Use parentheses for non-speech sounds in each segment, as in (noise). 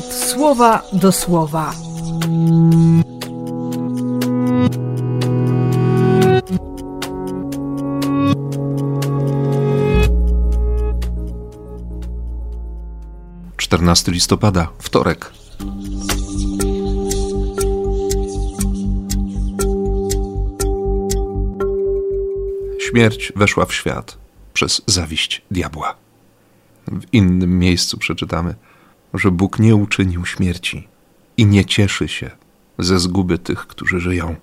słowa do słowa. Czternasty listopada, wtorek. Śmierć weszła w świat przez zawiść diabła. W innym miejscu przeczytamy, że Bóg nie uczynił śmierci i nie cieszy się ze zguby tych, którzy żyją,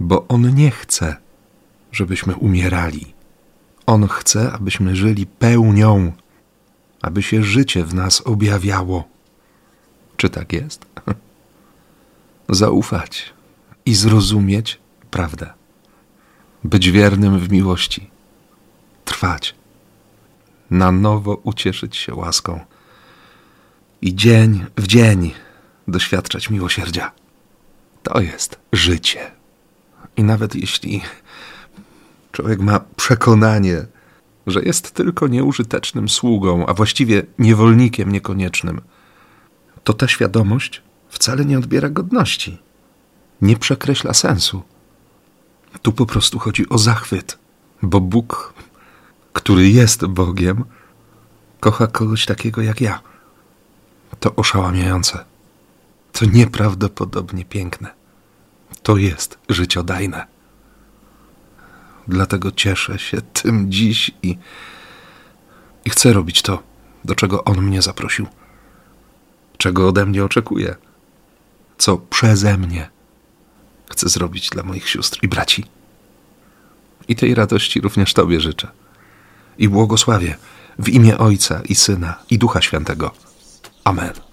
bo On nie chce, żebyśmy umierali. On chce, abyśmy żyli pełnią, aby się życie w nas objawiało. Czy tak jest? (laughs) Zaufać i zrozumieć prawdę, być wiernym w miłości, trwać, na nowo ucieszyć się łaską i dzień w dzień doświadczać miłosierdzia. To jest życie. I nawet jeśli człowiek ma przekonanie, że jest tylko nieużytecznym sługą, a właściwie niewolnikiem niekoniecznym, to ta świadomość wcale nie odbiera godności, nie przekreśla sensu. Tu po prostu chodzi o zachwyt, bo Bóg, który jest Bogiem, kocha kogoś takiego jak ja. To oszałamiające. To nieprawdopodobnie piękne. To jest życiodajne. Dlatego cieszę się tym dziś i, i chcę robić to, do czego On mnie zaprosił, czego ode mnie oczekuje, co przeze mnie chcę zrobić dla moich sióstr i braci. I tej radości również Tobie życzę. I błogosławię w imię Ojca i Syna i Ducha Świętego. Amen.